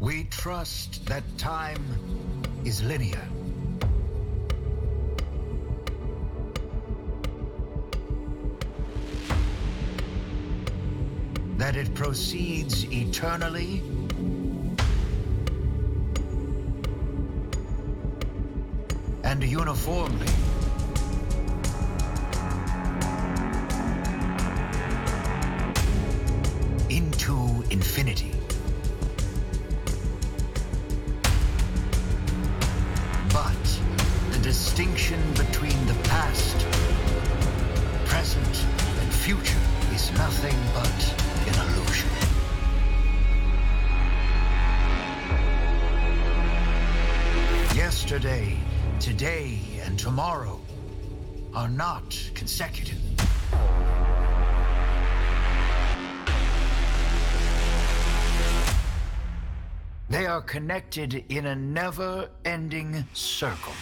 We trust that time is linear. That it proceeds eternally and uniformly. Into infinity. Distinction between the past, present, and future is nothing but an illusion. Yesterday, today, and tomorrow are not consecutive. They are connected in a never ending circle.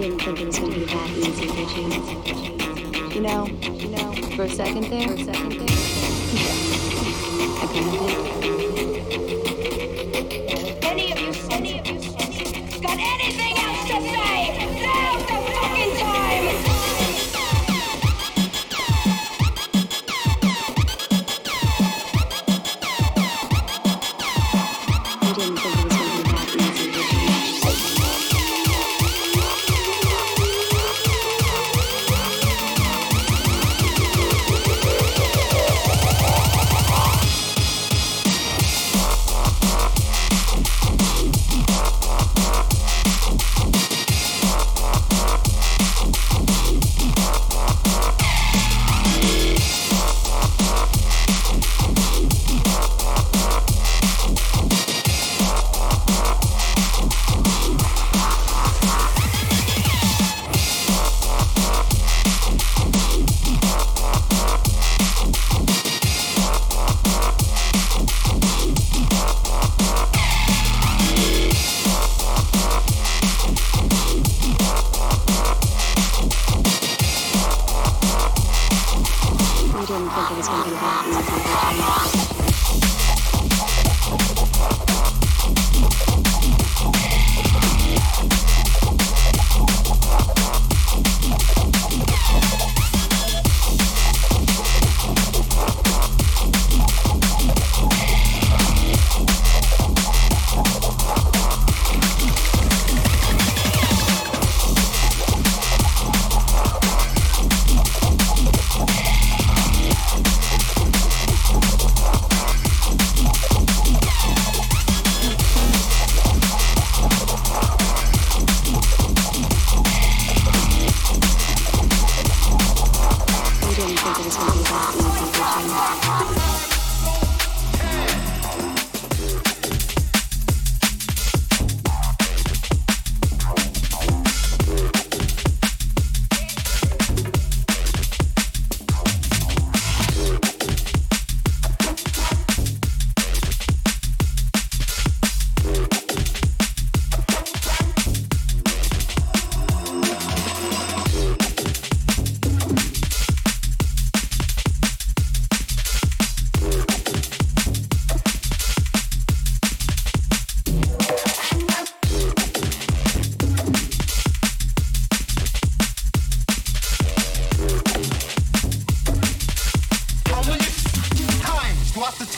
didn't think it was gonna be that easy, did you? You know, you know, for a second there, for a second there, I kind of did.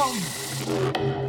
성.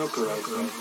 Small planet.